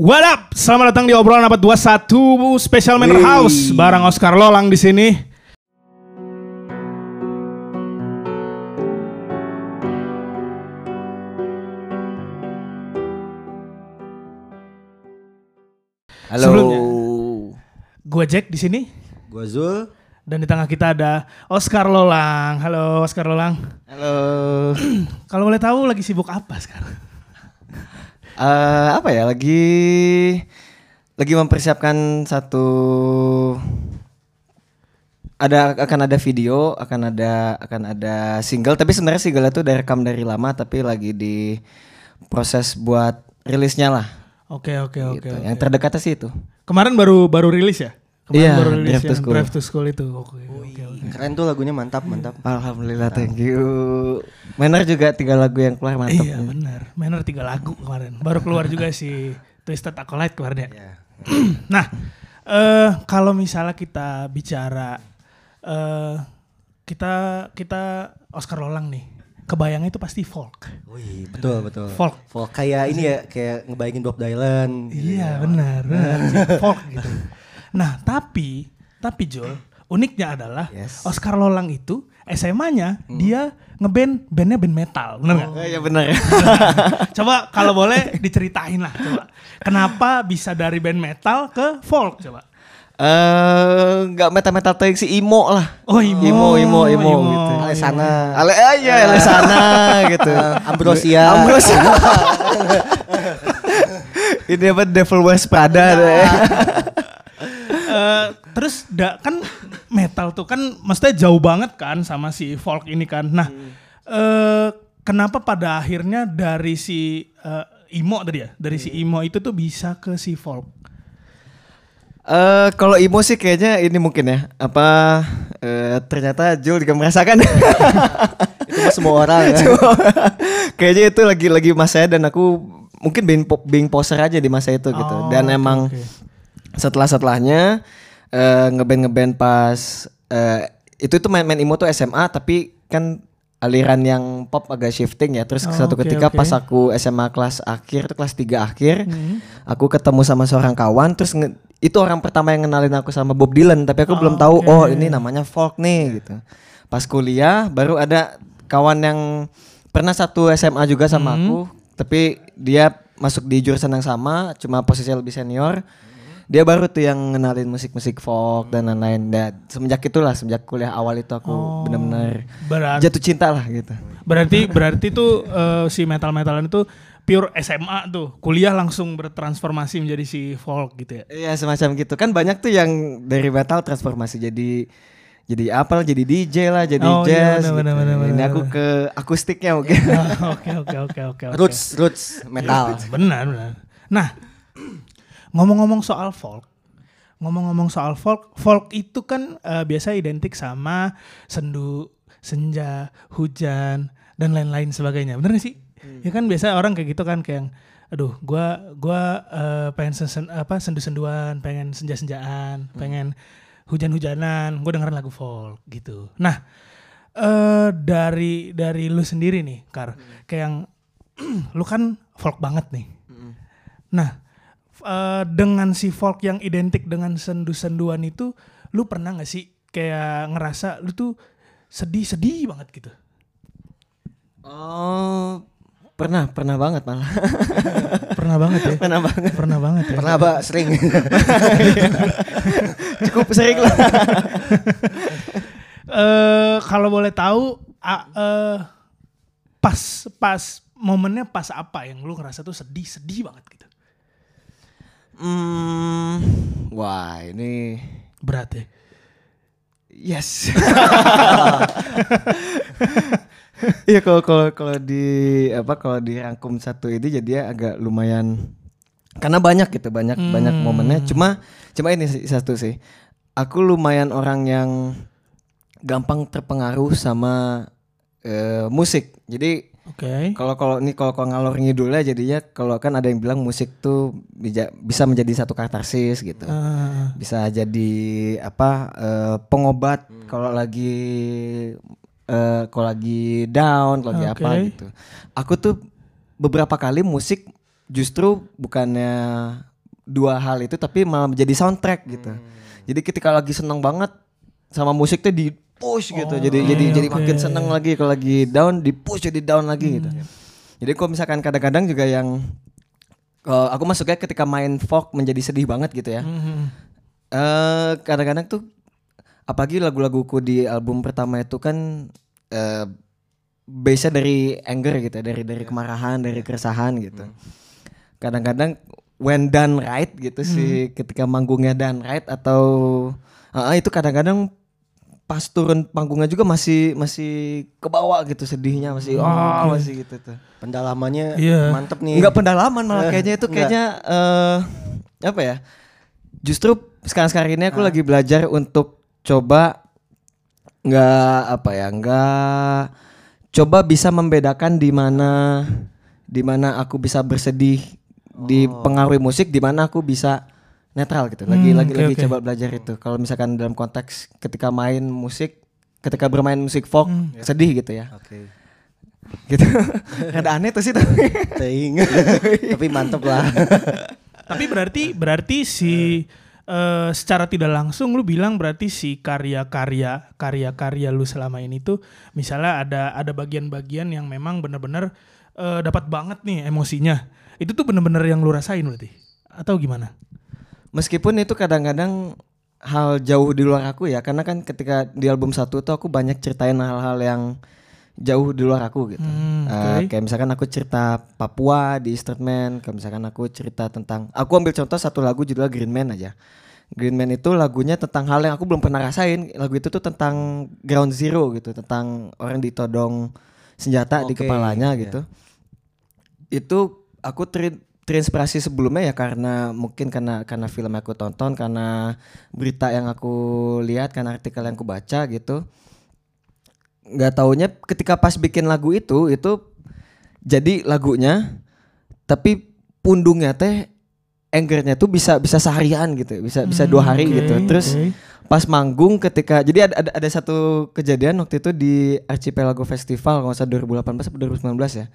What up? Selamat datang di obrolan abad 21 Special Manor. House bareng Oscar Lolang di sini. Halo. Sebelumnya. Gua Jack di sini Gua Zul. dan di tengah kita ada Oscar Lolang. Halo Oscar Lolang. Halo. Kalau boleh tahu lagi sibuk apa sekarang? Eh, apa ya? Lagi lagi mempersiapkan satu ada akan ada video, akan ada akan ada single, tapi sebenarnya single itu udah rekam dari lama tapi lagi di proses buat rilisnya lah. Oke oke oke. gitu. Yang terdekatnya sih itu. Kemarin baru baru rilis ya? Kemarin Iya, baru rilis Drive to yang School. Drive to School itu. Oke oke. Keren tuh lagunya mantap mantap. Alhamdulillah, thank you. Manner juga tiga lagu yang keluar mantap. Iya benar. Manor tiga lagu kemarin. Baru keluar juga si Twisted Acolyte kemarin ya. nah, eh kalau misalnya kita bicara eh kita kita Oscar Lolang nih, kebayangnya itu pasti folk. Wih, betul betul. Folk. Folk kayak ini ya, kayak ngebayangin Bob Dylan. gitu Iya ya. benar, benar. folk gitu. Nah tapi tapi Jol, uniknya adalah Yes. Oscar Lolang itu SMA-nya dia ngeband bandnya band metal, bener nggak? Oh, iya benar. coba kalau boleh diceritain lah, coba kenapa bisa dari band metal ke folk coba? Eh, nggak metal-metal tuh yang si emo lah. Oh emo, emo, emo, emo, gitu. Alesana. Ale aja, ale sana gitu. Ambrosia. Ambrosia. Ini apa Devil Wears Prada deh. Eh, terus da, kan metal tuh kan mestinya jauh banget kan sama si folk ini kan. Nah, eh, kenapa pada akhirnya dari si eh, emo tadi ya, dari si emo itu tuh bisa ke si folk? Eh, kalau emo sih kayaknya ini mungkin ya. Apa eh, ternyata Jul juga merasakan. Itu semua orang ya. Cuma, kayaknya itu lagi lagi masanya dan aku mungkin being, being poser aja di masa itu gitu. Oh, Dan oke, emang oke. setelah setelahnya eh, ngeband ngeband pas eh, itu tuh main main emo tuh SMA tapi kan aliran yang pop agak shifting ya terus Oh, satu oke, ketika oke. pas aku SMA kelas akhir tuh kelas 3 akhir Hmm. aku ketemu sama seorang kawan terus nge- itu orang pertama yang kenalin aku sama Bob Dylan tapi aku belum Oh, tahu oke. oh ini namanya folk nih gitu pas kuliah baru ada kawan yang pernah satu SMA juga sama Hmm. aku tapi dia masuk di jurusan yang sama cuma posisinya lebih senior dia baru tuh yang ngenalin musik-musik folk dan lain-lain dan semenjak itulah semenjak kuliah awal itu aku Oh, benar-benar jatuh cinta lah gitu berarti berarti tuh eh, si metal-metalan itu pure SMA tuh. Kuliah langsung bertransformasi menjadi si folk gitu ya. Iya semacam gitu kan banyak tuh yang dari metal transformasi jadi jadi apa lah jadi DJ lah jadi Oh, iya, jazz benar, gitu. benar, benar, Ini aku ke akustiknya mungkin. Oke oke oke oke. oke. Roots roots metal. Benar, benar. Nah, ngomong-ngomong soal folk, ngomong-ngomong soal folk, folk itu kan eh, biasa identik sama sendu, senja, hujan dan lain-lain sebagainya. Bener gak sih? Ya kan biasa orang kayak gitu kan kayak yang, aduh, gua gua eh, pengen sesen, apa sendu-senduan, pengen senja-senjaan, pengen hujan-hujanan, gue dengerin lagu folk gitu. Nah, eh dari dari lu sendiri nih, Kar, kayak yang lu kan folk banget nih. Nah, eh, dengan si folk yang identik dengan sendu-senduan itu, lu pernah gak sih kayak ngerasa lu tuh sedih-sedih banget gitu? Oh pernah pernah banget malah Pernah banget ya? pernah banget Pernah banget ya? Pernah Mbak sering. cukup sering lah. Eh, kalau boleh tahu, a- eh, pas pas momennya pas apa yang lu ngerasa tuh sedih-sedih banget gitu? Hmm, wah ini Berat ya? yes. Iya kalau kalau kalau di apa kalau dirangkum satu ini jadi agak lumayan karena banyak gitu banyak banyak Hmm. momennya cuma cuma ini satu sih aku lumayan orang yang gampang terpengaruh sama eh, musik jadi Oke. kalau kalau ini kalau kalau ngalor ngidulnya jadinya kalau kan ada yang bilang musik tuh bija- bisa menjadi satu katarsis gitu. Eh, bisa jadi apa eh, pengobat kalau lagi eh, kalau lagi down kalau lagi apa gitu. Aku tuh beberapa kali musik justru bukannya dua hal itu tapi malah menjadi soundtrack gitu. Jadi ketika lagi seneng banget sama musik tuh di push gitu. jadi jadi jadi oke. makin seneng lagi kalau lagi down di push jadi down lagi gitu. Jadi kalau misalkan kadang-kadang juga yang eh, aku masuknya ketika main folk menjadi sedih banget gitu ya. Mhm. Eh kadang-kadang tuh apalagi lagu-laguku di album pertama itu kan eh base dari anger gitu, ya, dari dari kemarahan, dari keresahan gitu. Kadang-kadang when done right gitu sih ketika manggungnya done right atau eh, itu kadang-kadang pas turun panggungnya juga masih masih ke bawah gitu sedihnya masih oh masih gitu tuh. Pendalamannya Iya. mantep nih. Enggak pendalaman malah Eh, kayaknya itu enggak. kayaknya eh apa ya? Justru sekarang-sekarang ini aku lagi belajar untuk coba nggak apa ya, nggak coba bisa membedakan di mana di mana aku bisa bersedih dipengaruhi musik, di mana aku bisa netral gitu. Lagi Hmm, lagi oke, lagi oke. coba belajar itu. Kalau misalkan dalam konteks ketika main musik, ketika bermain musik folk sedih gitu ya. Oke. Gitu. Ada aneh tuh sih tapi. Tapi mantep lah. Tapi berarti berarti si eh, secara tidak langsung lu bilang berarti si karya-karya karya-karya lu selama ini tuh misalnya ada ada bagian-bagian yang memang benar-benar eh, dapat banget nih emosinya. Itu tuh bener-bener yang lu rasain berarti atau gimana? Meskipun itu kadang-kadang hal jauh di luar aku ya, karena kan ketika di album satu tuh aku banyak ceritain hal-hal yang jauh di luar aku gitu. Hmm, Eh, oke. kayak misalkan aku cerita Papua di Instrument, kayak misalkan aku cerita tentang, aku ambil contoh satu lagu judulnya Green Man aja. Green Man itu lagunya tentang hal yang aku belum pernah rasain. Lagu itu tuh tentang ground zero gitu, tentang orang ditodong senjata di Oke, kepalanya iya. gitu. Itu aku ter- terinspirasi sebelumnya ya karena mungkin karena karena film yang aku tonton, karena berita yang aku lihat, karena artikel yang aku baca gitu. Nggak taunya ketika pas bikin lagu itu itu jadi lagunya tapi pundungnya teh angernya tuh bisa bisa seharian gitu bisa bisa dua hari Hmm, gitu terus oke. pas manggung ketika jadi ada, ada ada satu kejadian waktu itu di Archipelago Festival kalau nggak salah 2018 atau 2019 ya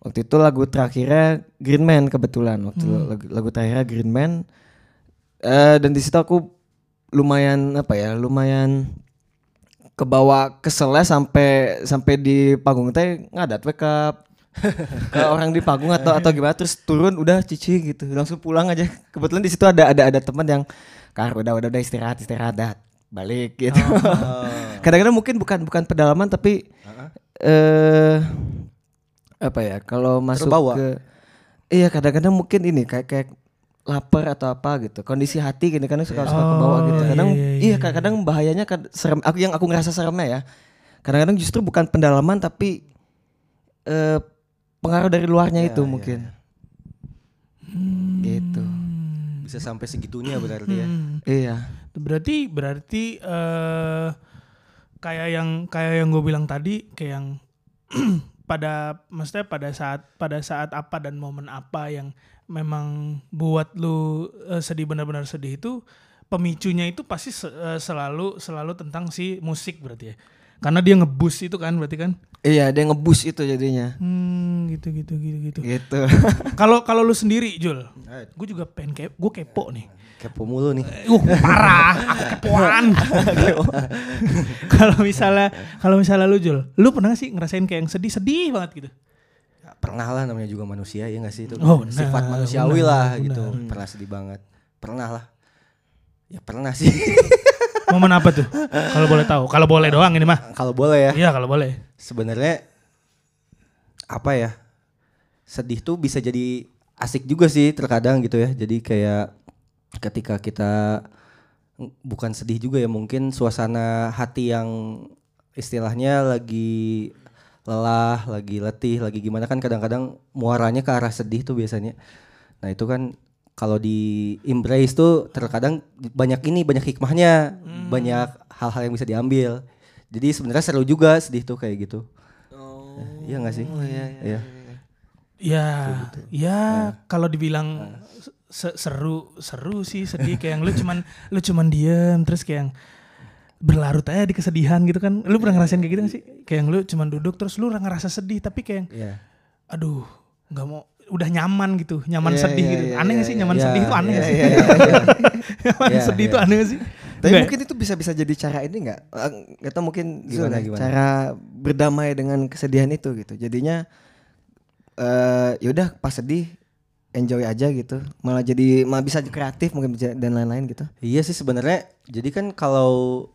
waktu itu lagu terakhirnya Green Man kebetulan. Waktu lagu, lagu terakhirnya Green Man. Eh dan di situ aku lumayan apa ya lumayan kebawa keselnya sampai sampai di panggung teh ngadat we ke ke orang di panggung atau atau gimana terus turun udah cici gitu. Langsung pulang aja. Kebetulan di situ ada ada ada teman yang kar udah udah udah istirahat istirahat dah balik gitu. Kadang-kadang mungkin bukan bukan pedalaman tapi eh apa ya kalau masuk Terbawa. ke iya kadang-kadang mungkin ini kayak kayak lapar atau apa gitu. Kondisi hati gini kan suka suka ke bawah gitu. Oh, kadang iya, iya, iya kadang-kadang bahayanya kad- serem aku yang aku ngerasa seremnya ya kadang-kadang justru bukan pendalaman tapi eh pengaruh dari luarnya Ya, itu ya, mungkin. Gitu. Bisa sampai segitunya berarti ya. Hmm. iya. Berarti berarti eh kayak yang kayak yang gue bilang tadi kayak yang pada maksudnya pada saat pada saat apa dan momen apa yang memang buat lu eh, sedih benar-benar sedih itu pemicunya itu pasti se- eh, selalu selalu tentang si musik berarti ya. Karena dia ngebus itu kan berarti kan. iya dia ngebus itu jadinya Hmm, gitu gitu gitu gitu. gitu Kalau kalau lu sendiri Jul, gue juga pengen kepo, gue kepo nih. Kepo mulu nih. Uh, parah, aku kepoan. Kalau misalnya kalau misalnya lu Jul, lu pernah gak sih ngerasain kayak yang sedih-sedih banget gitu? Ya, pernah lah namanya juga manusia ya nggak sih itu Oh, benar, sifat manusiawi benar, lah benar. gitu pernah sedih banget pernah lah ya pernah sih Momen apa tuh? Kalau boleh tahu. Kalau boleh doang ini mah. kalau boleh ya Iya, kalau boleh. sebenarnya apa ya sedih tuh bisa jadi asik juga sih terkadang gitu ya jadi kayak ketika kita bukan sedih juga ya mungkin suasana hati yang istilahnya lagi lelah lagi letih lagi gimana kan kadang-kadang muaranya ke arah sedih tuh biasanya. Nah itu kan kalau di embrace tuh terkadang banyak ini banyak hikmahnya banyak hal-hal yang bisa diambil. Jadi sebenarnya seru juga sedih tuh kayak gitu. Iya nggak sih? iya. Ya, ya kalau dibilang se- seru, seru sih sedih kayak yang lu cuman lu cuman diem terus kayak yang berlarut aja di kesedihan gitu kan. Lu pernah ngerasain kayak gitu gak sih? Kayak yang lu cuman duduk terus lu ngerasa sedih tapi kayak yang, Iya. aduh nggak mau udah nyaman gitu, nyaman Iya, sedih iya, gitu. iya, aneh gak sih iya. nyaman Iya, sedih itu aneh gak sih? iya, iya, iya. nyaman Iya, sedih iya. itu aneh gak sih? Tapi Nggak mungkin itu bisa bisa jadi cara ini nggak? Eh, Nggak tahu mungkin Gimana, gimana? cara berdamai dengan kesedihan itu gitu. Jadinya eh yaudah pas sedih enjoy aja gitu. Malah jadi malah bisa kreatif mungkin dan lain-lain gitu. Iya sih sebenarnya. Jadi kan kalau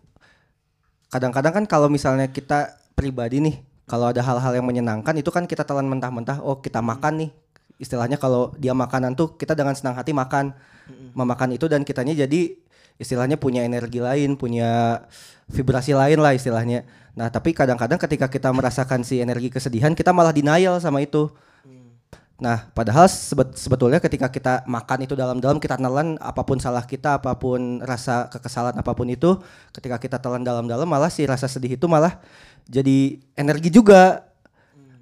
kadang-kadang kan kalau misalnya kita pribadi nih, kalau ada hal-hal yang menyenangkan itu kan kita telan mentah-mentah. Oh kita makan nih. Istilahnya kalau dia makanan tuh kita dengan senang hati makan, memakan itu dan kitanya jadi istilahnya punya energi lain, punya vibrasi lain lah istilahnya. Nah tapi kadang-kadang ketika kita merasakan si energi kesedihan kita malah denial sama itu. Nah, padahal sebet- sebetulnya ketika kita makan itu dalam-dalam kita telan apa pun salah kita, apa pun rasa kekesalan apa pun itu, ketika kita telan dalam-dalam malah si rasa sedih itu malah jadi energi juga.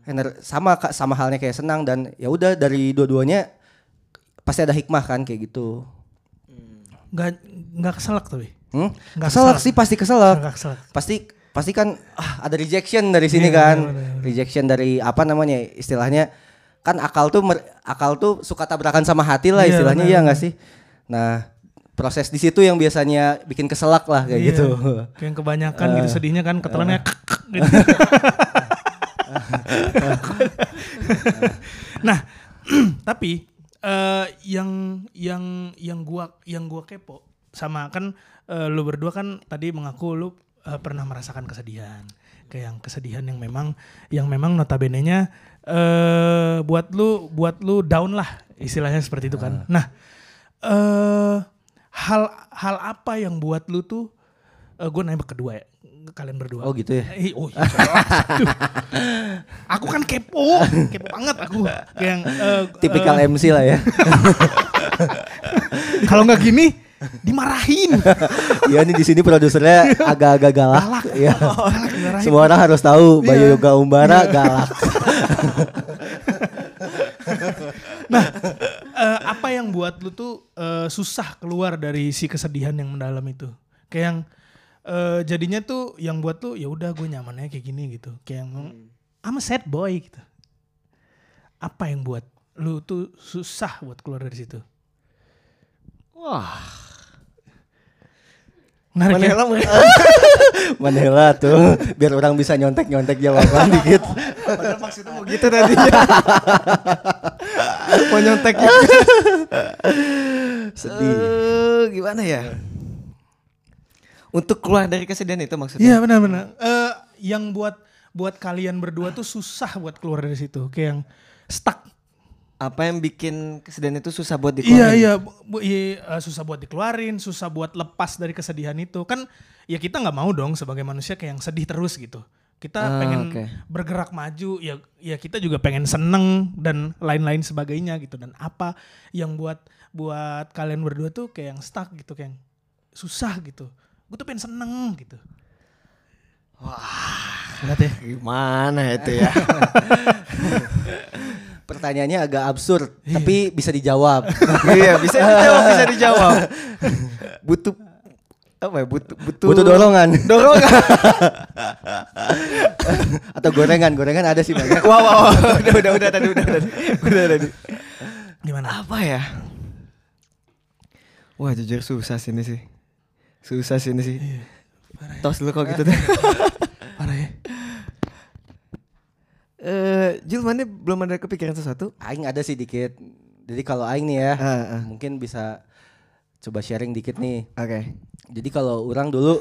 Ener sama sama halnya kayak senang dan ya udah dari dua-duanya pasti ada hikmah kan kayak gitu. Nggak nggak keselak tapi. Hmm? Nggak Keselak keselak. sih pasti keselak. Nggak keselak. Pasti pasti kan ah, ada rejection dari sini Iya, kan. benar, benar. Rejection dari apa namanya istilahnya kan akal tuh mer- akal tuh suka tabrakan sama hati lah Iya, istilahnya benar, ya nggak sih. Nah proses di situ yang biasanya bikin keselak lah kayak Iya. gitu. Kayak yang kebanyakan gitu sedihnya kan ketelannya gitu. nah, tapi eh, yang yang yang gua yang gua kepo sama kan eh, lu berdua kan tadi mengaku lu eh, pernah merasakan kesedihan. Kayak yang kesedihan yang memang yang memang notabene-nya eh buat lu buat lu down lah istilahnya seperti itu kan. Nah, eh hal hal apa yang buat lu tuh eh gue nembak kedua ya kalian berdua. Oh gitu ya. Eh, oh iya. Aduh. aku kan kepo, kepo banget aku. Yang eh, Tipikal eh, MC lah ya. kalau nggak gini dimarahin. Iya nih di sini produsernya agak-agak galak. ya. dimarahin. Semua orang harus tahu Bayu Iya. Yoga Umbara galak. Eh, apa yang buat lu tuh eh, susah keluar dari si kesedihan yang mendalam itu? Kayak yang eh, jadinya tuh yang buat lu ya udah gue nyamannya kayak gini gitu. Kayak yang I'm a sad boy gitu. Apa yang buat lu tuh susah buat keluar dari situ? Wah. Menarik ya? Manela Manela tuh biar orang bisa nyontek-nyontek jawaban dikit. Padahal maksudnya mau gitu tadinya. mau nyonteknya. Sedih. Eh, gimana ya? Untuk keluar dari kesedihan itu maksudnya. Iya benar-benar. Eh yang buat buat kalian berdua tuh susah buat keluar dari situ. Kayak yang stuck. Apa yang bikin kesedihan itu susah buat Iya dikeluarin? iya, bu- iya, eh, susah buat dikeluarin, susah buat lepas dari kesedihan itu. Kan ya kita nggak mau dong sebagai manusia kayak yang sedih terus gitu. Kita Ah, pengen oke. bergerak maju, ya ya kita juga pengen seneng dan lain-lain sebagainya gitu. Dan apa yang buat buat kalian berdua tuh kayak yang stuck gitu, kayak yang susah gitu. Gue tuh pengen seneng gitu. Wah, ya. Gimana itu ya? Pertanyaannya agak absurd, tapi bisa dijawab. iya, bisa dijawab, bisa dijawab. butuh apa ya? Butuh butuh, Butuh dorongan Dorongan. atau gorengan, gorengan ada sih banyak. wah, wah, wah. Udah, udah, udah tadi, udah tadi. Udah tadi. Gimana? Apa ya? Wah, jujur susah sih ini sih. Susah sih ini sih. Tos dulu kok gitu deh. Parah ya. Eh, Jul mana belum ada kepikiran sesuatu? Aing ada sih dikit. Jadi kalau Aing nih ya, Ah, ah. mungkin bisa coba sharing dikit nih. Oke. Jadi kalau orang dulu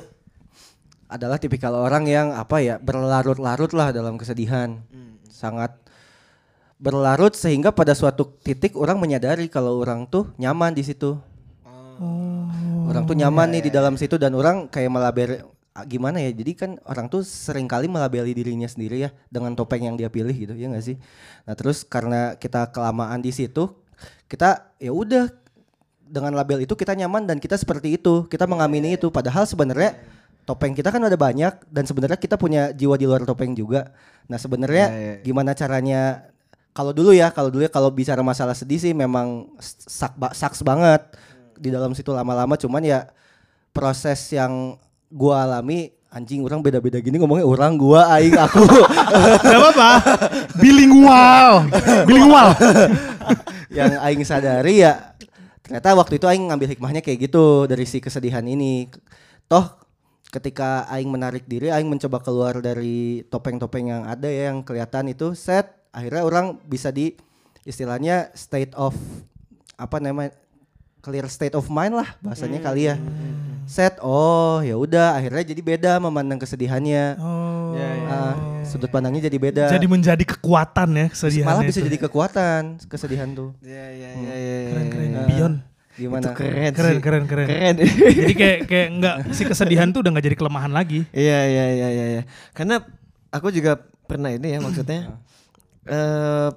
adalah tipikal orang yang apa ya berlarut-larut lah dalam kesedihan, sangat berlarut sehingga pada suatu titik orang menyadari kalau orang tuh nyaman di situ. orang tuh nyaman nih di dalam situ dan orang kayak melabel gimana ya? Jadi kan orang tuh sering kali melabeli dirinya sendiri ya dengan topeng yang dia pilih gitu ya nggak sih? Nah terus karena kita kelamaan di situ, kita ya udah dengan label itu kita nyaman dan kita seperti itu kita mengamini itu padahal sebenarnya topeng kita kan ada banyak dan sebenarnya kita punya jiwa di luar topeng juga nah sebenarnya Ya, ya. gimana caranya kalau dulu ya kalau dulu ya kalau bicara masalah sedih sih memang sak saks banget di dalam situ lama-lama cuman ya proses yang gua alami anjing orang beda-beda gini ngomongnya orang gua aing aku Gak apa-apa. Bilingual. Bilingual. yang aing sadari ya ternyata waktu itu aing ngambil hikmahnya kayak gitu dari si kesedihan ini. Toh ketika aing menarik diri, aing mencoba keluar dari topeng-topeng yang ada ya yang kelihatan itu set akhirnya orang bisa di istilahnya state of apa namanya clear state of mind lah bahasanya kali ya. Set oh ya udah akhirnya jadi beda memandang kesedihannya. Oh. Ya, ya. Ah, sudut pandangnya jadi beda. Jadi menjadi kekuatan ya kesedihan. malah bisa jadi kekuatan kesedihan tuh. Iya iya iya iya. keren keren. Nah, Bion. Gimana? Itu keren, Keren sih. keren keren. Keren. jadi kayak kayak enggak si kesedihan tuh udah nggak jadi kelemahan lagi. Iya iya iya iya iya. Karena aku juga pernah ini ya maksudnya eh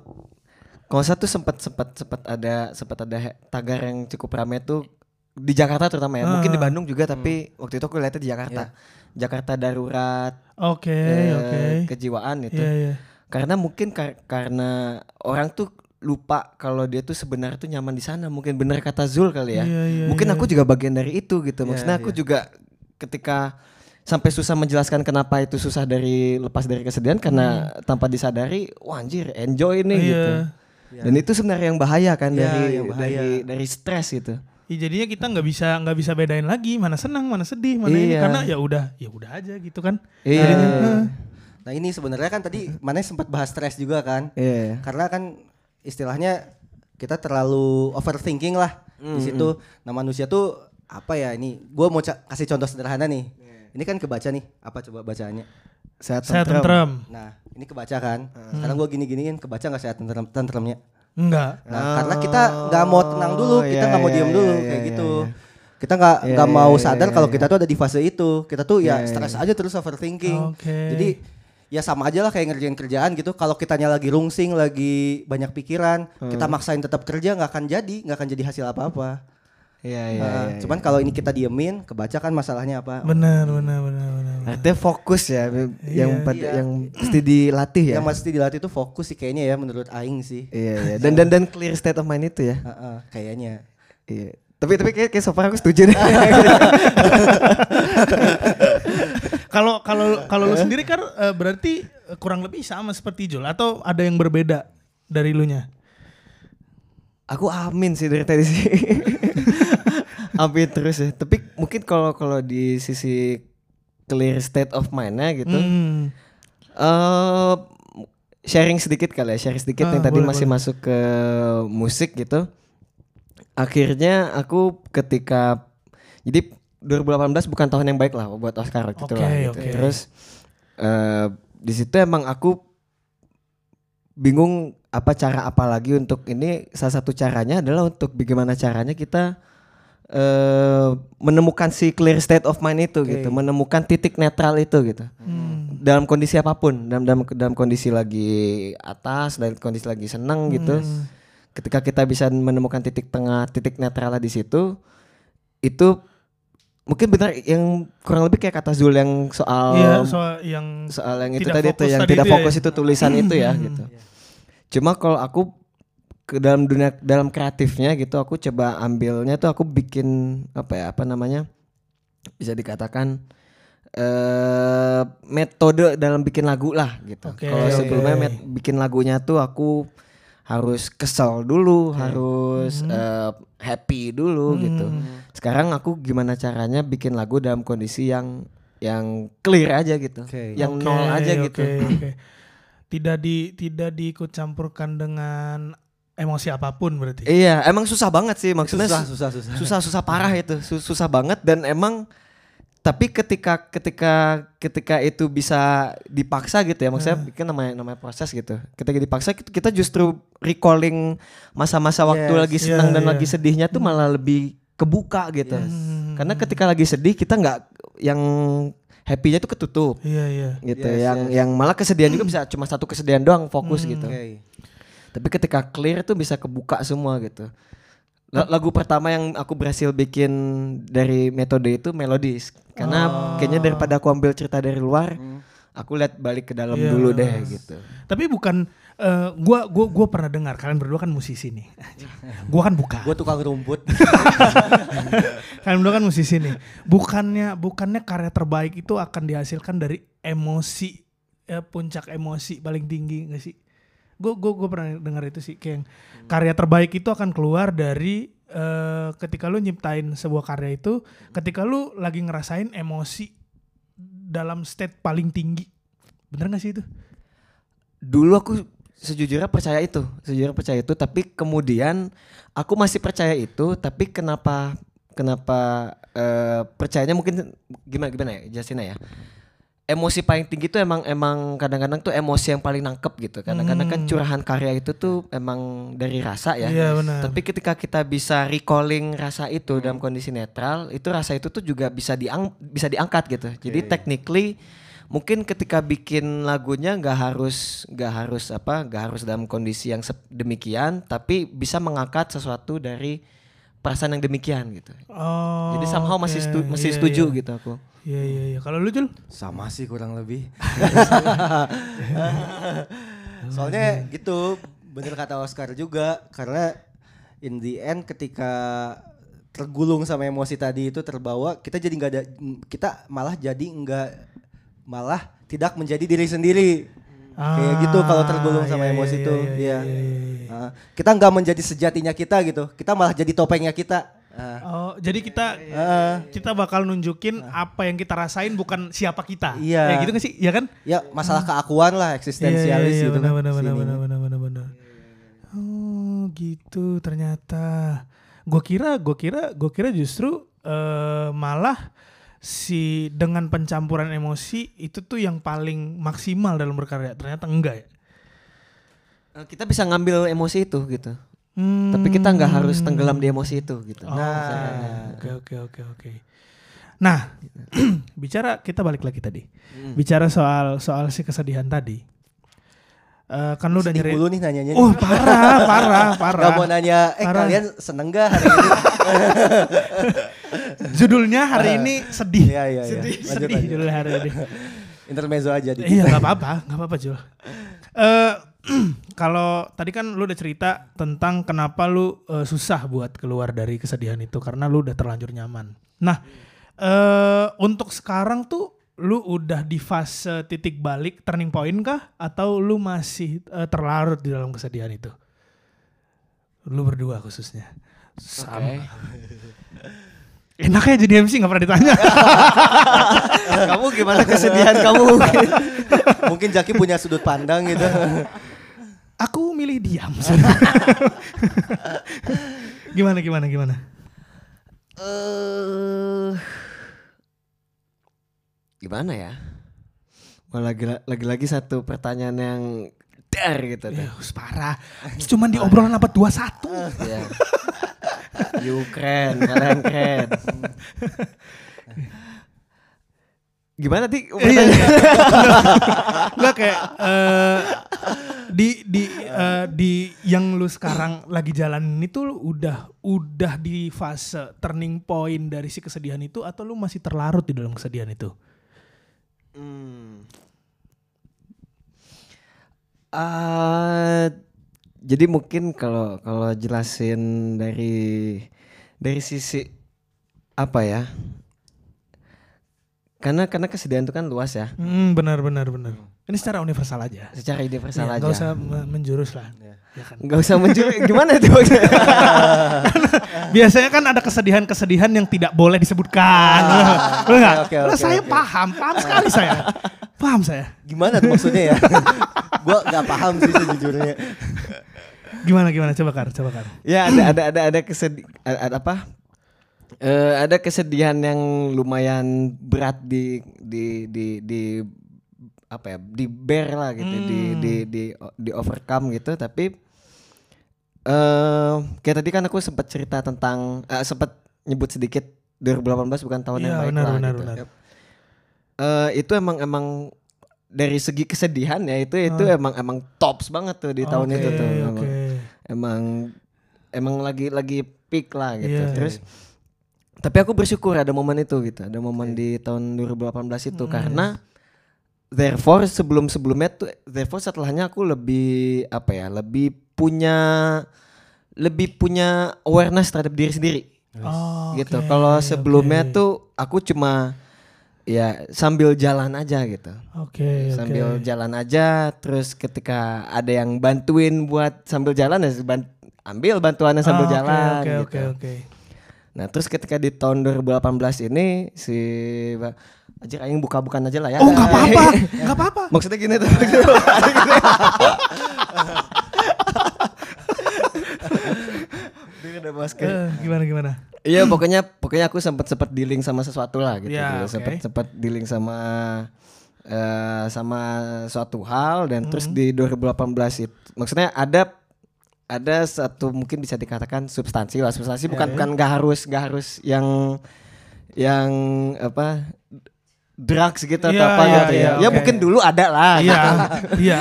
kalau saya tuh sempat sempat sempat ada sempat ada tagar yang cukup ramai tuh di Jakarta terutama ya. Mungkin di Ah. Bandung juga tapi waktu itu aku lihatnya di Jakarta. Jakarta darurat Oke eh, oke. kejiwaan itu. Iya iya. Karena mungkin kar- karena orang tuh lupa kalau dia tuh sebenarnya tuh nyaman di sana. Mungkin bener kata Zul kali ya. Iya, iya, mungkin iya. aku juga bagian dari itu gitu. Iya, Maksudnya aku iya. juga ketika sampai susah menjelaskan kenapa itu susah dari lepas dari kesedihan karena tanpa disadari, wah anjir, enjoy nih Hmm. Iya. Gitu. Dan itu sebenarnya yang bahaya kan Iya, dari yang bahaya. dari dari stres gitu. Ya, jadinya kita nggak bisa nggak bisa bedain lagi mana senang mana sedih mana ini Iya. karena ya udah ya udah aja gitu kan. Iya. Nah ini sebenarnya kan tadi mana sempat bahas stres juga kan. Iya. Karena kan istilahnya kita terlalu overthinking lah di situ. Nah manusia tuh apa ya ini? Gue mau kasih contoh sederhana nih. Ini kan kebaca nih. Apa coba bacaannya? Sehat tentrem. tentrem. Nah ini kebaca kan. Sekarang gue gini-giniin kebaca nggak sehat tentrem tentremnya? Enggak. Nah karena kita nggak mau tenang dulu, Oh, kita iya, nggak mau iya, diem iya, dulu iya, kayak iya, gitu. Kita nggak nggak mau sadar kalau kita tuh ada di fase itu. Kita tuh ya stres aja terus overthinking. Oke. Jadi ya sama aja lah kayak ngerjain kerjaan gitu. Kalau kitanya lagi rungsing, lagi banyak pikiran, Hmm. kita maksain tetap kerja nggak akan jadi, nggak akan jadi hasil apa-apa. Iya iya. Nah, iya, cuman kalau ini kita diemin, kebaca kan masalahnya apa? Benar benar benar benar. Artinya fokus ya yang pada Iya. yang mesti dilatih ya. Yang mesti dilatih itu fokus sih kayaknya ya menurut Aing sih. Iya iya. Dan dan dan clear state of mind itu ya. Heeh, kayaknya. Iya. Tapi tapi kayak, kayak so far aku setuju deh. Kalau kalau kalau lu sendiri kan eh, berarti eh, kurang lebih sama seperti Jul atau ada yang berbeda dari lu nya? aku amin sih dari tadi sih. amin terus ya. Tapi mungkin kalau kalau di sisi clear state of mind-nya gitu. Hmm. eh sharing sedikit kali ya, sharing sedikit Ah, yang tadi boleh, masih masuk ke musik gitu. Akhirnya aku ketika jadi 2018 bukan tahun yang baik lah buat Oscar gitu lah. Gitu. oke. Terus eh di situ emang aku bingung apa cara apa lagi untuk ini salah satu caranya adalah untuk bagaimana caranya kita eh menemukan si clear state of mind itu gitu, menemukan titik netral itu gitu. Hmm. dalam kondisi apa pun dalam dalam dalam kondisi lagi atas dalam kondisi lagi senang gitu. Ketika kita bisa menemukan titik tengah titik netral di situ itu mungkin benar yang kurang lebih kayak kata Zul yang soal Iya, soal yang soal yang itu tadi fokus yang tidak itu ya. fokus itu tulisan itu ya gitu. Cuma kalau aku ke dalam dunia dalam kreatifnya gitu aku coba ambilnya tuh aku bikin apa ya apa namanya bisa dikatakan eh metode dalam bikin lagu lah gitu. Oke, Kalau sebelumnya met- bikin lagunya tuh aku harus kesel dulu, harus Hmm. eh, happy dulu gitu. Sekarang aku gimana caranya bikin lagu dalam kondisi yang yang clear aja gitu, Oke. yang Oke, nol aja oke, gitu. oke. Tidak di tidak diikut campurkan dengan emosi apa pun berarti. Iya, emang susah banget sih maksudnya Susah, su- susah, susah. susah susah parah itu Su- susah banget dan emang tapi ketika ketika ketika itu bisa dipaksa gitu ya maksudnya Hmm. kan namanya namanya proses gitu ketika dipaksa kita- kita justru recalling masa-masa waktu Yes. lagi senang Iya, dan iya. lagi sedihnya tuh malah lebih kebuka gitu Hmm. karena ketika lagi sedih kita nggak yang happy-nya tuh ketutup Iya iya. gitu Yes, yang yang malah kesedihan juga bisa cuma satu kesedihan doang fokus gitu Oke. Tapi ketika clear tuh bisa kebuka semua gitu. La- Lagu pertama yang aku berhasil bikin dari metode itu melodis. Karena kayaknya daripada aku ambil cerita dari luar, aku lihat balik ke dalam Iya. dulu deh gitu. Tapi bukan eh, gua gua gua pernah dengar kalian berdua kan musisi nih. gua kan bukan. Gue tukang rumput. Kalian berdua kan musisi nih. Bukannya bukannya karya terbaik itu akan dihasilkan dari emosi ya, puncak emosi paling tinggi gak sih? Gue gue gue pernah dengar itu sih kayak yang karya terbaik itu akan keluar dari eh, ketika lu nyiptain sebuah karya itu ketika lu lagi ngerasain emosi dalam state paling tinggi. Bener gak sih itu? Dulu aku sejujurnya percaya itu, sejujurnya percaya itu, tapi kemudian aku masih percaya itu, tapi kenapa kenapa eh, percayanya mungkin gimana gimana ya, Justina ya. Emosi paling tinggi itu emang emang kadang-kadang tuh emosi yang paling nangkep gitu. Kadang-kadang kan curahan karya itu tuh emang dari rasa ya. Iya, benar. Tapi ketika kita bisa recalling rasa itu dalam kondisi netral, itu rasa itu tuh juga bisa diang bisa diangkat gitu. Jadi technically mungkin ketika bikin lagunya nggak harus nggak harus apa nggak harus dalam kondisi yang demikian, tapi bisa mengangkat sesuatu dari perasaan yang demikian gitu. Oh. Jadi somehow masih oke. stu- masih Iya, setuju iya. gitu aku. Iya iya iya. Kalau lu Jul? Sama sih kurang lebih. Soalnya gitu, bener kata Oscar juga karena in the end ketika tergulung sama emosi tadi itu terbawa, kita jadi nggak ada kita malah jadi nggak malah tidak menjadi diri sendiri. Kayak gitu kalau tergulung sama iya, emosi iya, itu, iya, iya. iya, iya, iya. Ah, kita nggak menjadi sejatinya kita gitu, kita malah jadi topengnya kita. Ah, Oh, jadi kita ah. kita bakal nunjukin apa yang kita rasain bukan siapa kita. Iya. Ya gitu gak sih? Ya kan? ya masalah keakuan lah eksistensialis gitu benar, kan. benar, benar, benar, benar, benar, benar. Oh, gitu ternyata. Gue kira, gue kira, gue kira justru eh, malah si dengan pencampuran emosi itu tuh yang paling maksimal dalam berkarya. Ternyata enggak ya. Eh, Kita bisa ngambil emosi itu gitu. Hmm. Tapi kita nggak harus tenggelam di emosi itu gitu. Oh, oke oke oke oke. Nah, bicara kita balik lagi tadi. Hmm. Bicara soal soal si kesedihan tadi. Eh, kan lu udah Sedih nyeri. mulu nih nanyanya. Oh, parah, parah, parah. Gak mau nanya, eh Parah. kalian seneng gak hari ini? Judulnya hari ini sedih. Iya, iya, iya. Sedih, Lanjut, sedih lanjut. judul hari ini. Intermezzo aja di iya, nggak apa-apa, nggak apa-apa, Jul. Eh kalau tadi kan lu udah cerita tentang kenapa lu eh, susah buat keluar dari kesedihan itu karena lu udah terlanjur nyaman. Nah, eh untuk sekarang tuh lu udah di fase titik balik turning point kah atau lu masih eh, terlarut di dalam kesedihan itu? Lu berdua khususnya. Sama. Enaknya jadi MC nggak pernah ditanya. kamu gimana kesedihan kamu? Mungkin Jaki punya sudut pandang gitu. Aku milih diam. gimana gimana gimana? Eh gimana ya? Wah, lagi lagi-lagi satu pertanyaan yang dar gitu Ya, tuh. parah. Cuman di obrolan apa 21. Iya. You keren, keren. Gimana ti? Iya. Enggak kayak eh, di di eh, di yang lu sekarang lagi jalanin itu lu udah udah di fase turning point dari si kesedihan itu atau lu masih terlarut di dalam kesedihan itu? Hmm. Ah, jadi mungkin kalau kalau jelasin dari dari sisi apa ya? Karena karena kesedihan itu kan luas ya. Hmm, benar benar benar. Ini secara universal aja. Secara universal Iya, aja. nggak usah me- menjurus lah. Ya kan? Nggak usah mencuri. Gimana itu maksudnya? Biasanya kan ada kesedihan-kesedihan yang tidak boleh disebutkan. Karena oke, saya paham, paham sekali saya. Paham saya. Gimana tuh maksudnya ya? Gua gak paham sih sejujurnya. Gimana gimana coba Kar, coba Kar. ya ada ada ada ada kesedi ada, ada apa? Eh, ada kesedihan yang lumayan berat di di di di apa ya di bear lah gitu di Hmm. di di di overcome gitu tapi eh kayak tadi kan aku sempat cerita tentang eh, sempat nyebut sedikit 2018 bukan tahun yang Iya baik benar lah benar gitu. benar. Eh, itu emang emang dari segi kesedihan ya itu itu emang emang tops banget tuh di tahun Oke, itu tuh emang emang emang lagi lagi peak lah gitu. Iya. Terus tapi aku bersyukur ada momen itu gitu. Ada momen di tahun 2018 itu karena therefore sebelum-sebelumnya tuh therefore setelahnya aku lebih apa ya? Lebih punya lebih punya awareness terhadap diri sendiri Oh, gitu. oke, Kalau sebelumnya tuh aku cuma ya sambil jalan aja gitu. Oke, oke. sambil jalan aja terus ketika ada yang bantuin buat sambil jalan ya ban- ambil bantuannya sambil Ah, oke, jalan Oke, gitu. oke, oke. Nah, terus ketika di tahun 2018 ini si Anjir aing buka-bukan aja lah ya. Oh, nggak apa-apa. Nggak apa-apa. Maksudnya gini tuh. Dia udah basket. Eh, gimana gimana? Iya pokoknya pokoknya aku sempat sempat dealing sama sesuatu lah gitu. Ya, gitu. Sempat sempat dealing sama eh sama suatu hal dan terus Hmm. di 2018 itu maksudnya ada ada satu mungkin bisa dikatakan substansi lah substansi bukan Ya, ya. bukan nggak harus nggak harus yang yang apa drugs gitu atau Iya, apa iya, gitu iya, ya. Ya oke. mungkin dulu ada lah. Iya, iya.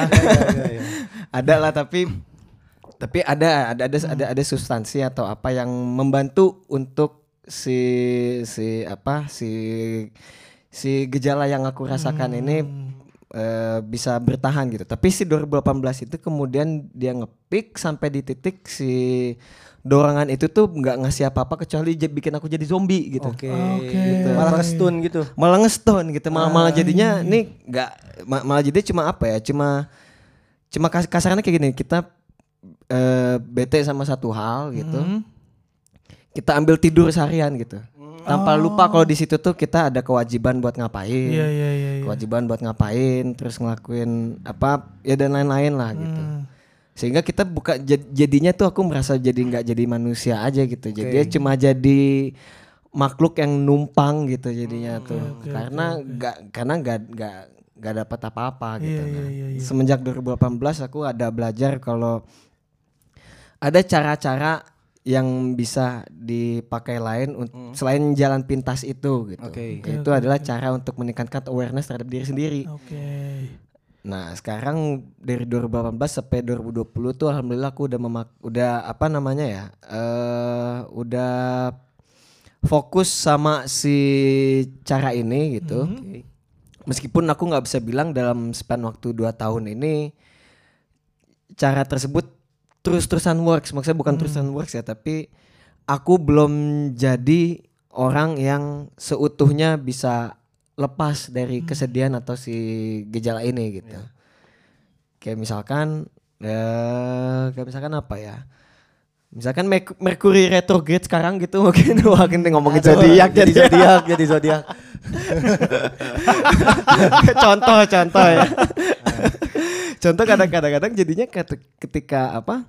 ada lah tapi tapi ada ada ada Hmm. ada ada substansi atau apa yang membantu untuk si si apa si si gejala yang aku rasakan ini Hmm. eh, bisa bertahan gitu. Tapi si 2018 itu kemudian dia ngepick sampai di titik si dorongan itu tuh nggak ngasih apa-apa kecuali bikin aku jadi zombie gitu. Oke. Oke. Gitu. Malah kestun gitu. Malah ngestone gitu, malah malah jadinya nih nggak ma- malah jadi cuma apa ya? Cuma cuma kas- kasarnya kayak gini, kita eh, bete sama satu hal gitu. Hmm. Kita ambil tidur seharian gitu. Tanpa lupa kalau di situ tuh kita ada kewajiban buat ngapain. Iya, iya, iya. iya. kewajiban buat ngapain terus ngelakuin apa ya dan lain-lain lah gitu Hmm. sehingga kita buka jad- jadinya tuh aku merasa jadi nggak jadi manusia aja gitu jadi cuma jadi makhluk yang numpang gitu jadinya tuh karena nggak karena nggak nggak nggak dapat apa-apa gitu Iya, Nah, iya, iya, iya. semenjak 2018 aku ada belajar kalau ada cara-cara yang bisa dipakai lain un- selain jalan pintas itu gitu. Oke. itu adalah cara untuk meningkatkan awareness terhadap diri sendiri. Oke. Nah, sekarang dari 2018 sampai 2020 tuh alhamdulillah aku udah memak udah apa namanya ya? eh udah fokus sama si cara ini gitu. Meskipun aku nggak bisa bilang dalam span waktu 2 tahun ini cara tersebut terus-terusan works. Maksudnya bukan terusan works ya, tapi aku belum jadi orang yang seutuhnya bisa lepas dari kesedihan atau si gejala ini gitu. Kayak misalkan eh kayak misalkan apa ya? Misalkan Merk- Mercury retrograde sekarang gitu mungkin wah kita ngomongin zodiak jadi jadi zodiak, jadi zodiak. contoh contoh ya. Contoh kadang-kadang kadang jadinya ketika apa?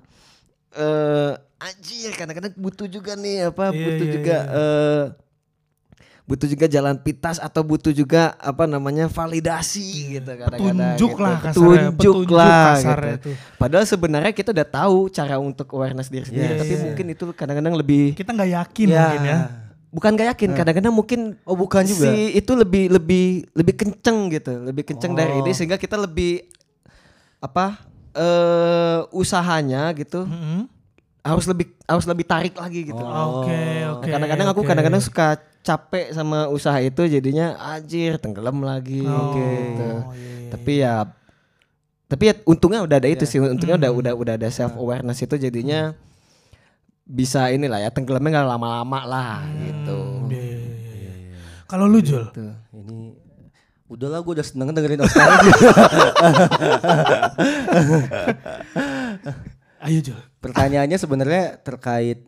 eh anjir kadang-kadang butuh juga nih apa Iya, butuh iya, juga eh butuh juga jalan pintas atau butuh juga apa namanya validasi gitu kadang-kadang Petunjuk gitu. lah kasarnya, petunjuk, petunjuk lah kasarnya gitu. tuh. Padahal sebenarnya kita udah tahu cara untuk awareness diri sendiri Iya, tapi iya. mungkin itu kadang-kadang lebih Kita nggak yakin Ya. mungkin ya. bukan gak yakin kadang-kadang mungkin Oh, bukan juga. si itu lebih lebih lebih kenceng gitu lebih kenceng dari Oh. ini sehingga kita lebih apa eh usahanya gitu Mm-mm. harus lebih harus lebih tarik lagi gitu Oke, Nah, oke. kadang-kadang aku oke. kadang-kadang suka capek sama usaha itu jadinya anjir tenggelam lagi Oh, gitu iya, iya. tapi ya tapi ya untungnya udah ada itu sih untungnya udah Hmm. udah udah ada self awareness itu jadinya bisa inilah ya tenggelamnya nggak lama-lama lah gitu Hmm, iya, iya, iya. Kalau lu Jul, Tuh, ini udahlah gue udah seneng dengerin Oscar aja. ayo Jul. Pertanyaannya sebenarnya terkait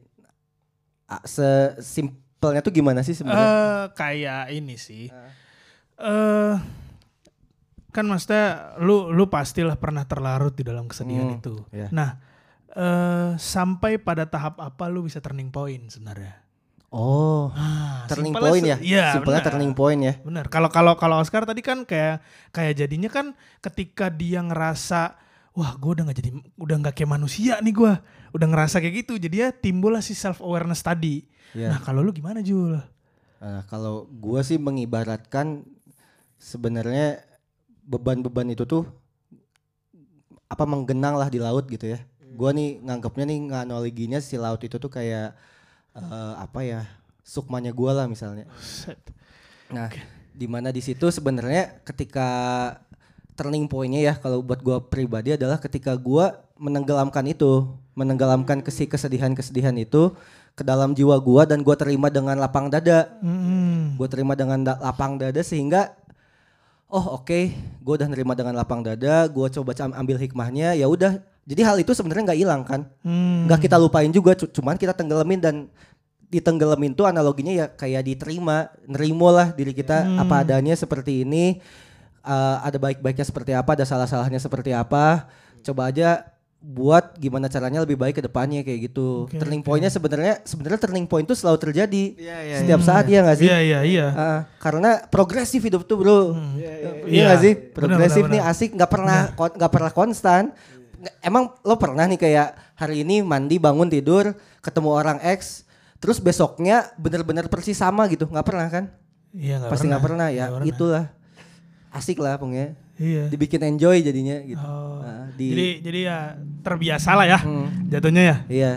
sesimpelnya tuh gimana sih sebenarnya? Eh kayak ini sih. Eh kan maksudnya lu lu pastilah pernah terlarut di dalam kesedihan Hmm, itu. iya. Nah, eh sampai pada tahap apa lu bisa turning point sebenarnya? Oh, Ah, turning point ya? Iya, Simpelnya benar. turning point ya. Bener. Kalau kalau kalau Oscar tadi kan kayak kayak jadinya kan ketika dia ngerasa wah gue udah nggak jadi udah nggak kayak manusia nih gue udah ngerasa kayak gitu jadi ya timbullah si self awareness tadi. Iya. Nah kalau lu gimana Jul? Nah, kalau gua sih mengibaratkan sebenarnya beban-beban itu tuh apa menggenang lah di laut gitu ya. Gua nih nganggapnya nih nganaloginya si laut itu tuh kayak eh, apa ya sukmanya gua lah misalnya. Nah, di mana di situ sebenarnya ketika turning pointnya ya kalau buat gua pribadi adalah ketika gua menenggelamkan itu, menenggelamkan kesi kesedihan-kesedihan itu ke dalam jiwa gua dan gua terima dengan lapang dada. Mm-mm. gue terima dengan da- lapang dada sehingga oh oke gue udah nerima dengan lapang dada gue coba ambil hikmahnya ya udah jadi hal itu sebenarnya nggak hilang kan? Hmm. nggak kita lupain juga cu- cuman kita tenggelamin dan ditenggelamin tuh analoginya ya kayak diterima nerimo lah diri kita apa adanya seperti ini Eh, ada baik-baiknya seperti apa ada salah-salahnya seperti apa. Coba aja buat gimana caranya lebih baik ke depannya kayak gitu. Oke, turning pointnya sebenarnya sebenarnya turning point itu selalu terjadi Iya, iya, setiap saat ya nggak sih? Iya iya iya. Ah, karena progresif hidup tuh bro. Iya, iya nggak sih? Progresif nih asik nggak pernah nggak pernah konstan emang lo pernah nih kayak hari ini mandi bangun tidur ketemu orang X terus besoknya bener-bener persis sama gitu nggak pernah kan Iya nggak pasti nggak pernah ya pernah. itulah asik lah pokoknya Iya. dibikin enjoy jadinya gitu Oh. Ah, di Jadi jadi ya terbiasa lah ya jatuhnya ya. iya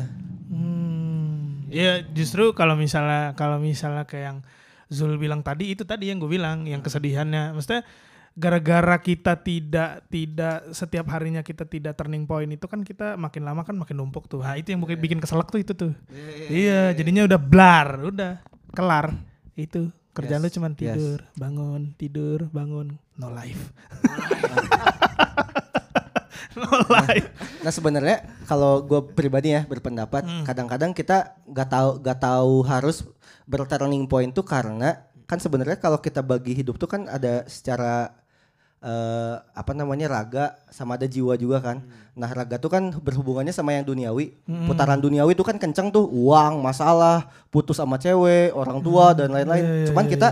Hmm. Ya justru kalau misalnya kalau misalnya kayak yang Zul bilang tadi itu tadi yang gue bilang yang kesedihannya. Maksudnya gara-gara kita tidak tidak setiap harinya kita tidak turning point itu kan kita makin lama kan makin numpuk tuh. Nah, itu yang bikin bikin keselak tuh itu tuh. Iya, jadinya udah blar, udah kelar. Itu kerjaan lu Yes, cuma yes. tidur, bangun, tidur, bangun, no life. no life. Nah sebenarnya kalau gue pribadi ya berpendapat Hmm. kadang-kadang kita nggak tahu nggak tahu harus berturning point tuh karena kan sebenarnya kalau kita bagi hidup tuh kan ada secara eh, apa namanya raga sama ada jiwa juga kan. Hmm. Nah raga tuh kan berhubungannya sama yang duniawi. Putaran duniawi tuh kan kenceng tuh uang, masalah, putus sama cewek, orang tua dan lain-lain. Iya, iya, Cuman iya, kita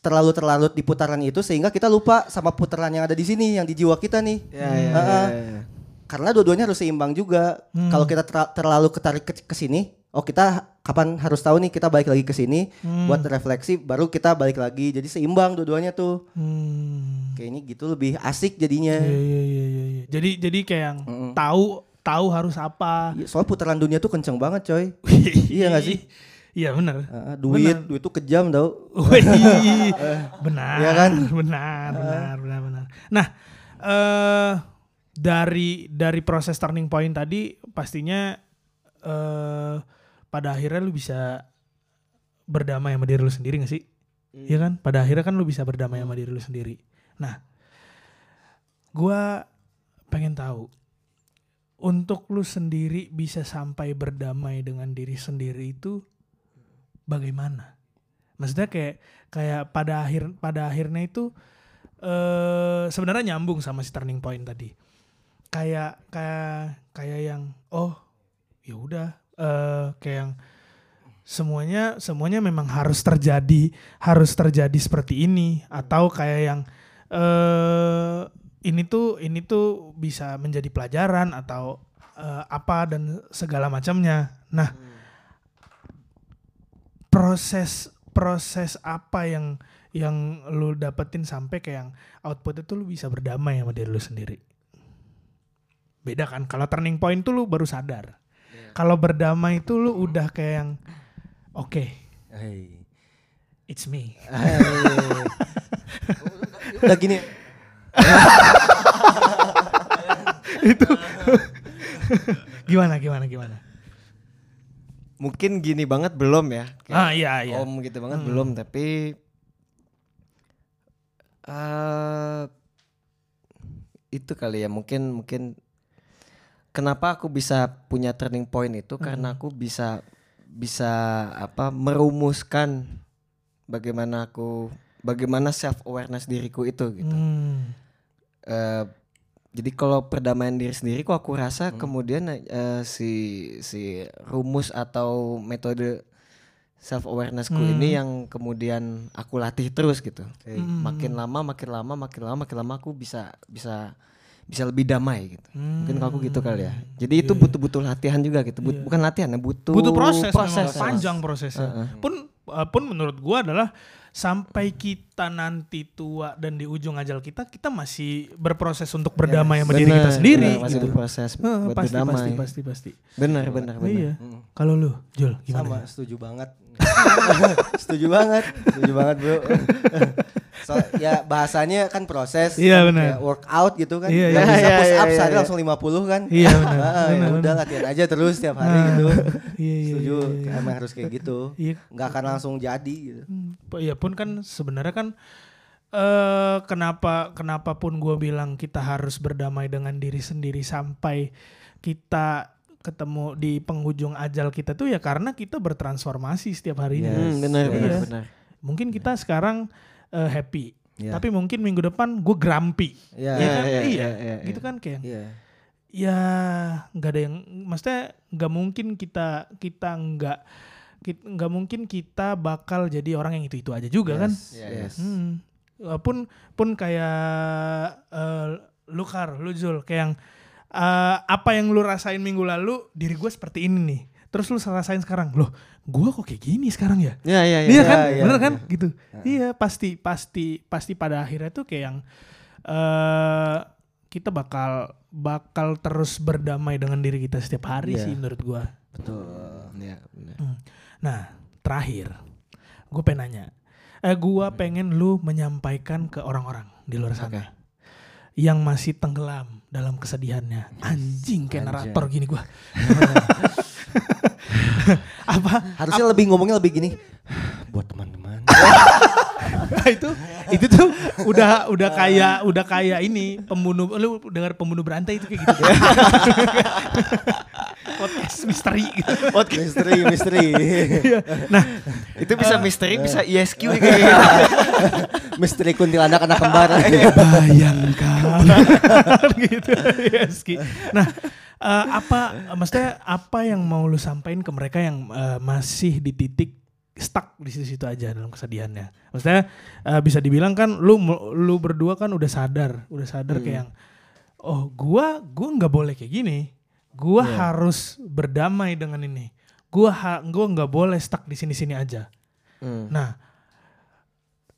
terlalu terlarut di putaran itu sehingga kita lupa sama putaran yang ada di sini yang di jiwa kita nih. Iya, iya, Heeh. iya, iya. Karena dua-duanya harus seimbang juga. Hmm. Kalau kita ter- terlalu ketarik ke, ke sini, oh kita kapan harus tahu nih kita balik lagi ke sini Hmm. buat refleksi, baru kita balik lagi. Jadi seimbang dua-duanya tuh. Hmm. Kayaknya gitu lebih asik jadinya. Iya iya iya iya. iya. Jadi jadi kayak yang tahu tahu harus apa. Iya, Soal putaran dunia tuh kenceng banget, coy. Iya nggak sih? Iya benar. Heeh, duit, duit tuh kejam tau. Wih, benar. Iya kan? Benar, benar, benar, benar. Nah, eh dari dari proses turning point tadi pastinya eh pada akhirnya lu bisa berdamai sama diri lu sendiri gak sih? Iya kan? Pada akhirnya kan lu bisa berdamai sama diri lu sendiri. Nah, gua pengen tahu untuk lu sendiri bisa sampai berdamai dengan diri sendiri itu bagaimana? Maksudnya kayak kayak pada akhir pada akhirnya itu eh sebenarnya nyambung sama si turning point tadi. Kayak kayak kayak yang oh ya udah eh kayak yang semuanya semuanya memang harus terjadi harus terjadi seperti ini atau kayak yang eh ini tuh ini tuh bisa menjadi pelajaran atau eh, apa dan segala macamnya. Nah, proses proses apa yang yang lu dapetin sampai kayak yang output itu lu bisa berdamai sama diri lu sendiri. Beda kan? Kalau turning point tuh lu baru sadar. Kalau berdamai itu lu udah kayak yang oke, Hei. it's me. Udah gini. Gimana gimana gimana? Mungkin gini banget belum ya. Kayak Ah iya iya. Om gitu banget belum tapi eh itu kali ya mungkin mungkin kenapa aku bisa punya turning point itu karena aku bisa bisa apa merumuskan bagaimana aku bagaimana self awareness diriku itu gitu. Hmm. Eh, jadi kalau perdamaian diri sendiri kok aku rasa kemudian eh, si si rumus atau metode self awarenessku ini yang kemudian aku latih terus gitu. Makin lama makin lama makin lama makin lama aku bisa bisa bisa lebih damai gitu. Mungkin kalau aku gitu kali ya. Jadi itu butuh-butuh latihan juga gitu. But- Bukan latihan ya, butuh butuh proses, proses memang, panjang prosesnya. Pun uh, pun menurut gua adalah sampai kita nanti tua dan di ujung ajal kita kita masih berproses untuk berdamai sama diri kita sendiri benar, masih gitu. berproses Heeh, buat pasti, berdamai. pasti pasti pasti Benar benar benar. Iya. Kalau lu, Jul, gimana? Sama, setuju banget. setuju banget, setuju banget bro. So, ya bahasanya kan proses. Iya, kan, benar. kayak workout gitu kan. Iya, iya. bisa Iya, push iya, up iya, sehari iya. langsung 50 kan. Iya, benar, Ah, ya benar, udah latihan aja terus tiap hari Ah, gitu. iya, iya, Setuju. iya, iya. Emang harus kayak gitu. Iya. Nggak akan langsung jadi gitu. Ya pun kan sebenarnya kan eh kenapa kenapa pun gue bilang kita harus berdamai dengan diri sendiri sampai kita ketemu di penghujung ajal kita tuh ya karena kita bertransformasi setiap harinya. Yes. Hmm, benar Iya. benar benar. Mungkin kita sekarang eh, happy, Iya. tapi mungkin minggu depan gue grumpy. Iya. Iya kan? iya, Iya, iya, iya, gitu kan kayak Iya. ya nggak ada yang maksudnya nggak mungkin kita kita nggak nggak mungkin kita bakal jadi orang yang itu itu aja juga kan Yes, Iya, yes. hmm. Uh, pun pun kayak uh, lu kar lu Zul kayak yang uh, apa yang lu rasain minggu lalu diri gue seperti ini nih terus lu rasain sekarang loh gue kok kayak gini sekarang ya Iya iya Iya iya. kan, iya, bener iya. kan, gitu. Iya pasti pasti pasti pada akhirnya tuh kayak yang eh kita bakal bakal terus berdamai dengan diri kita setiap hari Iya. sih menurut gua. Betul. Iya. Hmm. Nah terakhir, gue pengen nanya, eh gua pengen lu menyampaikan ke orang-orang di luar sana yang masih tenggelam dalam kesedihannya. Anjing kayak narator gini gua. Apa? Harusnya lebih ngomongnya lebih gini. Buat teman-teman. itu itu tuh udah udah kayak udah kayak ini pembunuh lu dengar pembunuh berantai itu kayak gitu podcast misteri gitu. misteri, misteri. nah Itu bisa misteri, bisa ISQ kayaknya. misteri kuntilanak anak kembar. bayangkan gitu yes, Ki. nah eh, apa maksudnya apa yang mau lu sampaikan ke mereka yang eh, masih di titik stuck di situ-situ aja dalam kesedihannya? Maksudnya eh, bisa dibilang kan lu lu berdua kan udah sadar udah sadar kayak yang oh gua gua nggak boleh kayak gini. Gua harus berdamai dengan ini. Gua ha, gua nggak boleh stuck di sini-sini aja. Hmm. Nah,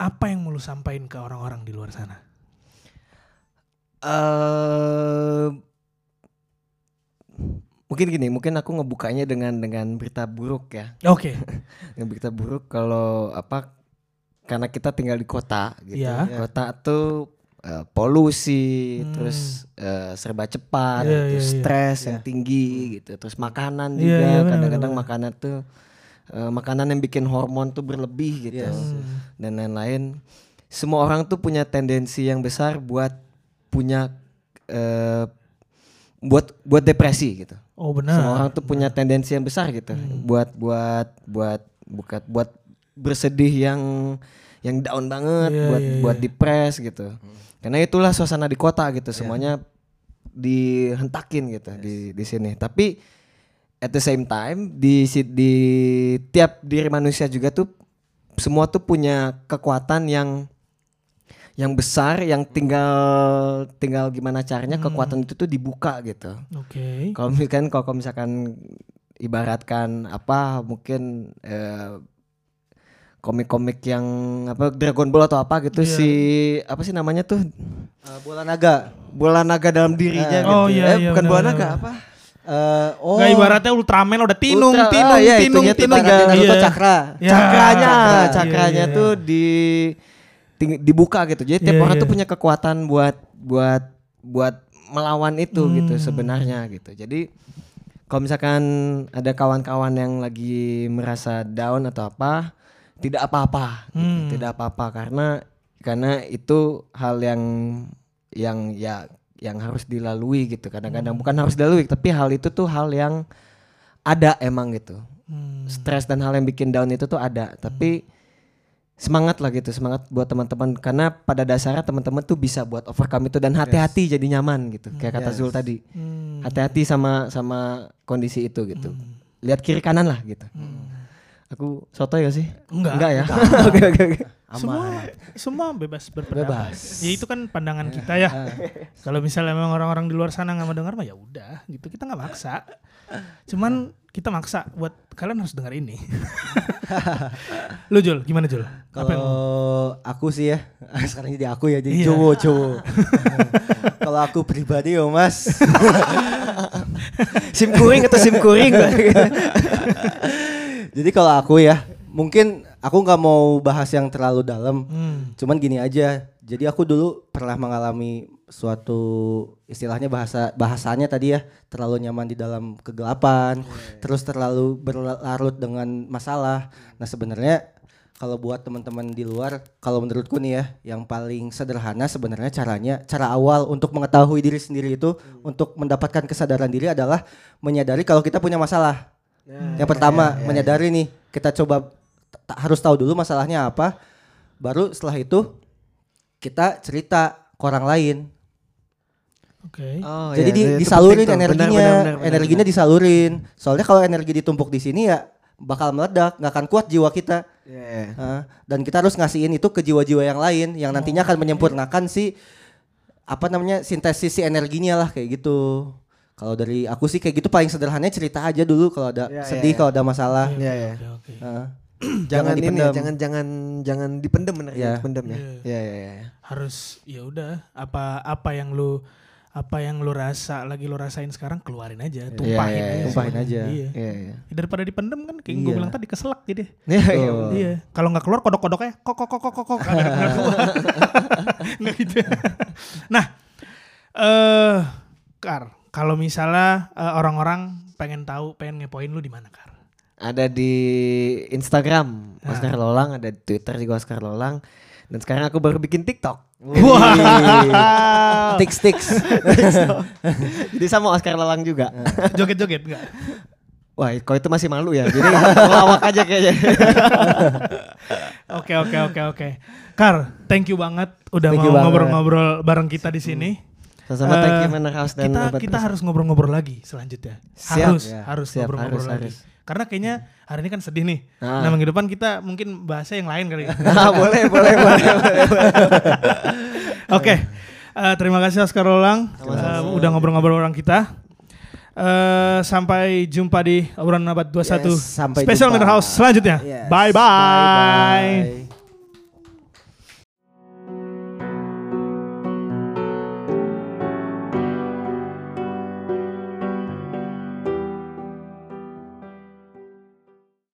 apa yang mau lu sampaikan ke orang-orang di luar sana? Eh, mungkin gini, mungkin aku ngebukanya dengan dengan berita buruk ya. Oke. Dengan berita buruk kalau apa karena kita tinggal di kota gitu. Iya. Kota tuh eh, polusi, Hmm. terus eh, serba cepat, Iya, terus iya, iya. stres yang tinggi gitu, terus makanan Iya, juga iya, kadang-kadang benar. makanan tuh eh, makanan yang bikin hormon tuh berlebih gitu Yes. dan lain-lain. Semua orang tuh punya tendensi yang besar buat punya eh, buat buat depresi gitu. Oh Semua benar. orang tuh punya tendensi yang besar gitu buat buat buat buat buat bersedih yang yang down banget, Iya, buat iya, buat iya. depres gitu. Karena itulah suasana di kota gitu, semuanya dihentakin gitu di di sini. Tapi at the same time di si- di tiap diri manusia juga tuh semua tuh punya kekuatan yang yang besar yang tinggal tinggal gimana caranya kekuatan itu tuh dibuka gitu. Oke. Kalau misalkan kalau misalkan ibaratkan apa mungkin eh, komik-komik yang apa Dragon Ball atau apa gitu Iya. si apa sih namanya tuh Eh, bola naga. bola naga dalam dirinya Eh, gitu. oh iya, eh, iya, bukan benar, bola naga benar. apa? Eh, oh. Nggak ibaratnya Ultraman udah tinung, Ultra- tinung, ah, iya, tinung, itunya tuh tinung. tinggal Naruto Iya. Cakra. Ya, cakranya, cakra. cakranya Iya, iya. tuh di ting- dibuka gitu. Jadi tiap Iya, orang iya. tuh punya kekuatan buat buat buat melawan itu gitu Hmm. sebenarnya gitu. Jadi kalau misalkan ada kawan-kawan yang lagi merasa down atau apa, tidak apa-apa, gitu. Hmm. tidak apa-apa karena karena itu hal yang yang ya yang harus dilalui gitu. Kadang-kadang bukan harus dilalui, tapi hal itu tuh hal yang ada emang gitu Hmm. stres dan hal yang bikin down itu tuh ada tapi semangat lah gitu semangat buat teman-teman. Karena pada dasarnya teman-teman tuh bisa buat overcome itu dan hati-hati jadi nyaman gitu. Kayak kata Zul tadi. Hmm. hati-hati sama sama kondisi itu gitu. Lihat kiri kanan lah gitu aku soto ya sih Enggak. enggak ya oke oke oke Semua semua bebas berpendapat. Bebas. Ya itu kan pandangan kita ya. Kalau misalnya memang orang-orang di luar sana nggak mau dengar mah ya udah gitu. Kita nggak maksa. Cuman kita maksa buat kalian harus dengar ini. Lu Jul, gimana Jul? Kalau aku sih ya, sekarang jadi aku ya jadi Iya. cowok cowok. Kalau aku pribadi ya mas, sim kuring atau sim kuring jadi kalau aku ya mungkin aku nggak mau bahas yang terlalu dalam. Hmm. Cuman gini aja. Jadi aku dulu pernah mengalami suatu istilahnya bahasa bahasanya tadi ya terlalu nyaman di dalam kegelapan, terus terlalu berlarut dengan masalah. Nah sebenarnya kalau buat teman-teman di luar, kalau menurutku nih ya, yang paling sederhana sebenarnya caranya, cara awal untuk mengetahui diri sendiri itu, untuk mendapatkan kesadaran diri adalah menyadari kalau kita punya masalah. Yang pertama, menyadari nih, kita coba harus tahu dulu masalahnya apa, baru setelah itu kita cerita ke orang lain. Oke. Oh, Jadi iya, di- itu disalurin penting tuh. energinya, Benar, benar, benar, benar, energinya disalurin. Soalnya kalau energi ditumpuk di sini ya bakal meledak, nggak akan kuat jiwa kita. benar. Iya, iya. Hah? dan kita harus ngasihin itu ke jiwa-jiwa yang lain yang nantinya akan menyempurnakan si apa namanya sintesis si energinya lah kayak gitu. Kalau dari aku sih kayak gitu paling sederhananya cerita aja dulu kalau ada Iya, sedih, iya, kalau ada masalah. Iya, iya. Oke, oke. Hah? Jangan ini ya, dipendam. jangan jangan jangan dipendem bener Iya. dipendem ya. Iya. Iya, iya. Harus ya udah apa apa yang lu apa yang lu rasa lagi lu rasain sekarang keluarin aja, tumpahin iya, aja. iya. Tumpahin aja. Iya. Iya, iya. Daripada dipendem kan kayak gue Iya. bilang tadi keselak jadi. Iya, iya. Iya, kalau nggak keluar kodok-kodoknya kok kok kok kok kok kok nggak gitu. Nah, eh Kar, kalau misalnya eh, orang-orang pengen tahu, pengen ngepoin lu di mana Kar? Ada di Instagram Oscar Lolang, ada di Twitter juga Oscar Lolang. Dan sekarang aku baru bikin TikTok. Wah, Tiks tiks. Jadi sama Oscar Lolang juga. joget-joget enggak? Wah, kau itu masih malu ya. Jadi ngelawak aja kayaknya. Oke oke oke oke. Kar, thank you banget udah Thank mau ngobrol-ngobrol bareng kita di sini. Sama-sama thank you Eh, Manor House dan kita kita harus ngobrol-ngobrol lagi selanjutnya. Siap. harus Ya, harus ngobrol-ngobrol lagi. harus. Karena kayaknya hari ini kan sedih nih. Ah. Nah, minggu depan kita mungkin bahasa yang lain kali. Ah, boleh, boleh, boleh, boleh. Oke. Eh, terima kasih Oscar Rolang Eh, udah ngobrol-ngobrol orang kita. Eh, sampai jumpa di obrolan abad 21 Yes, sampai Special jumpa. Minor House selanjutnya. Yes. Bye bye. Bye-bye.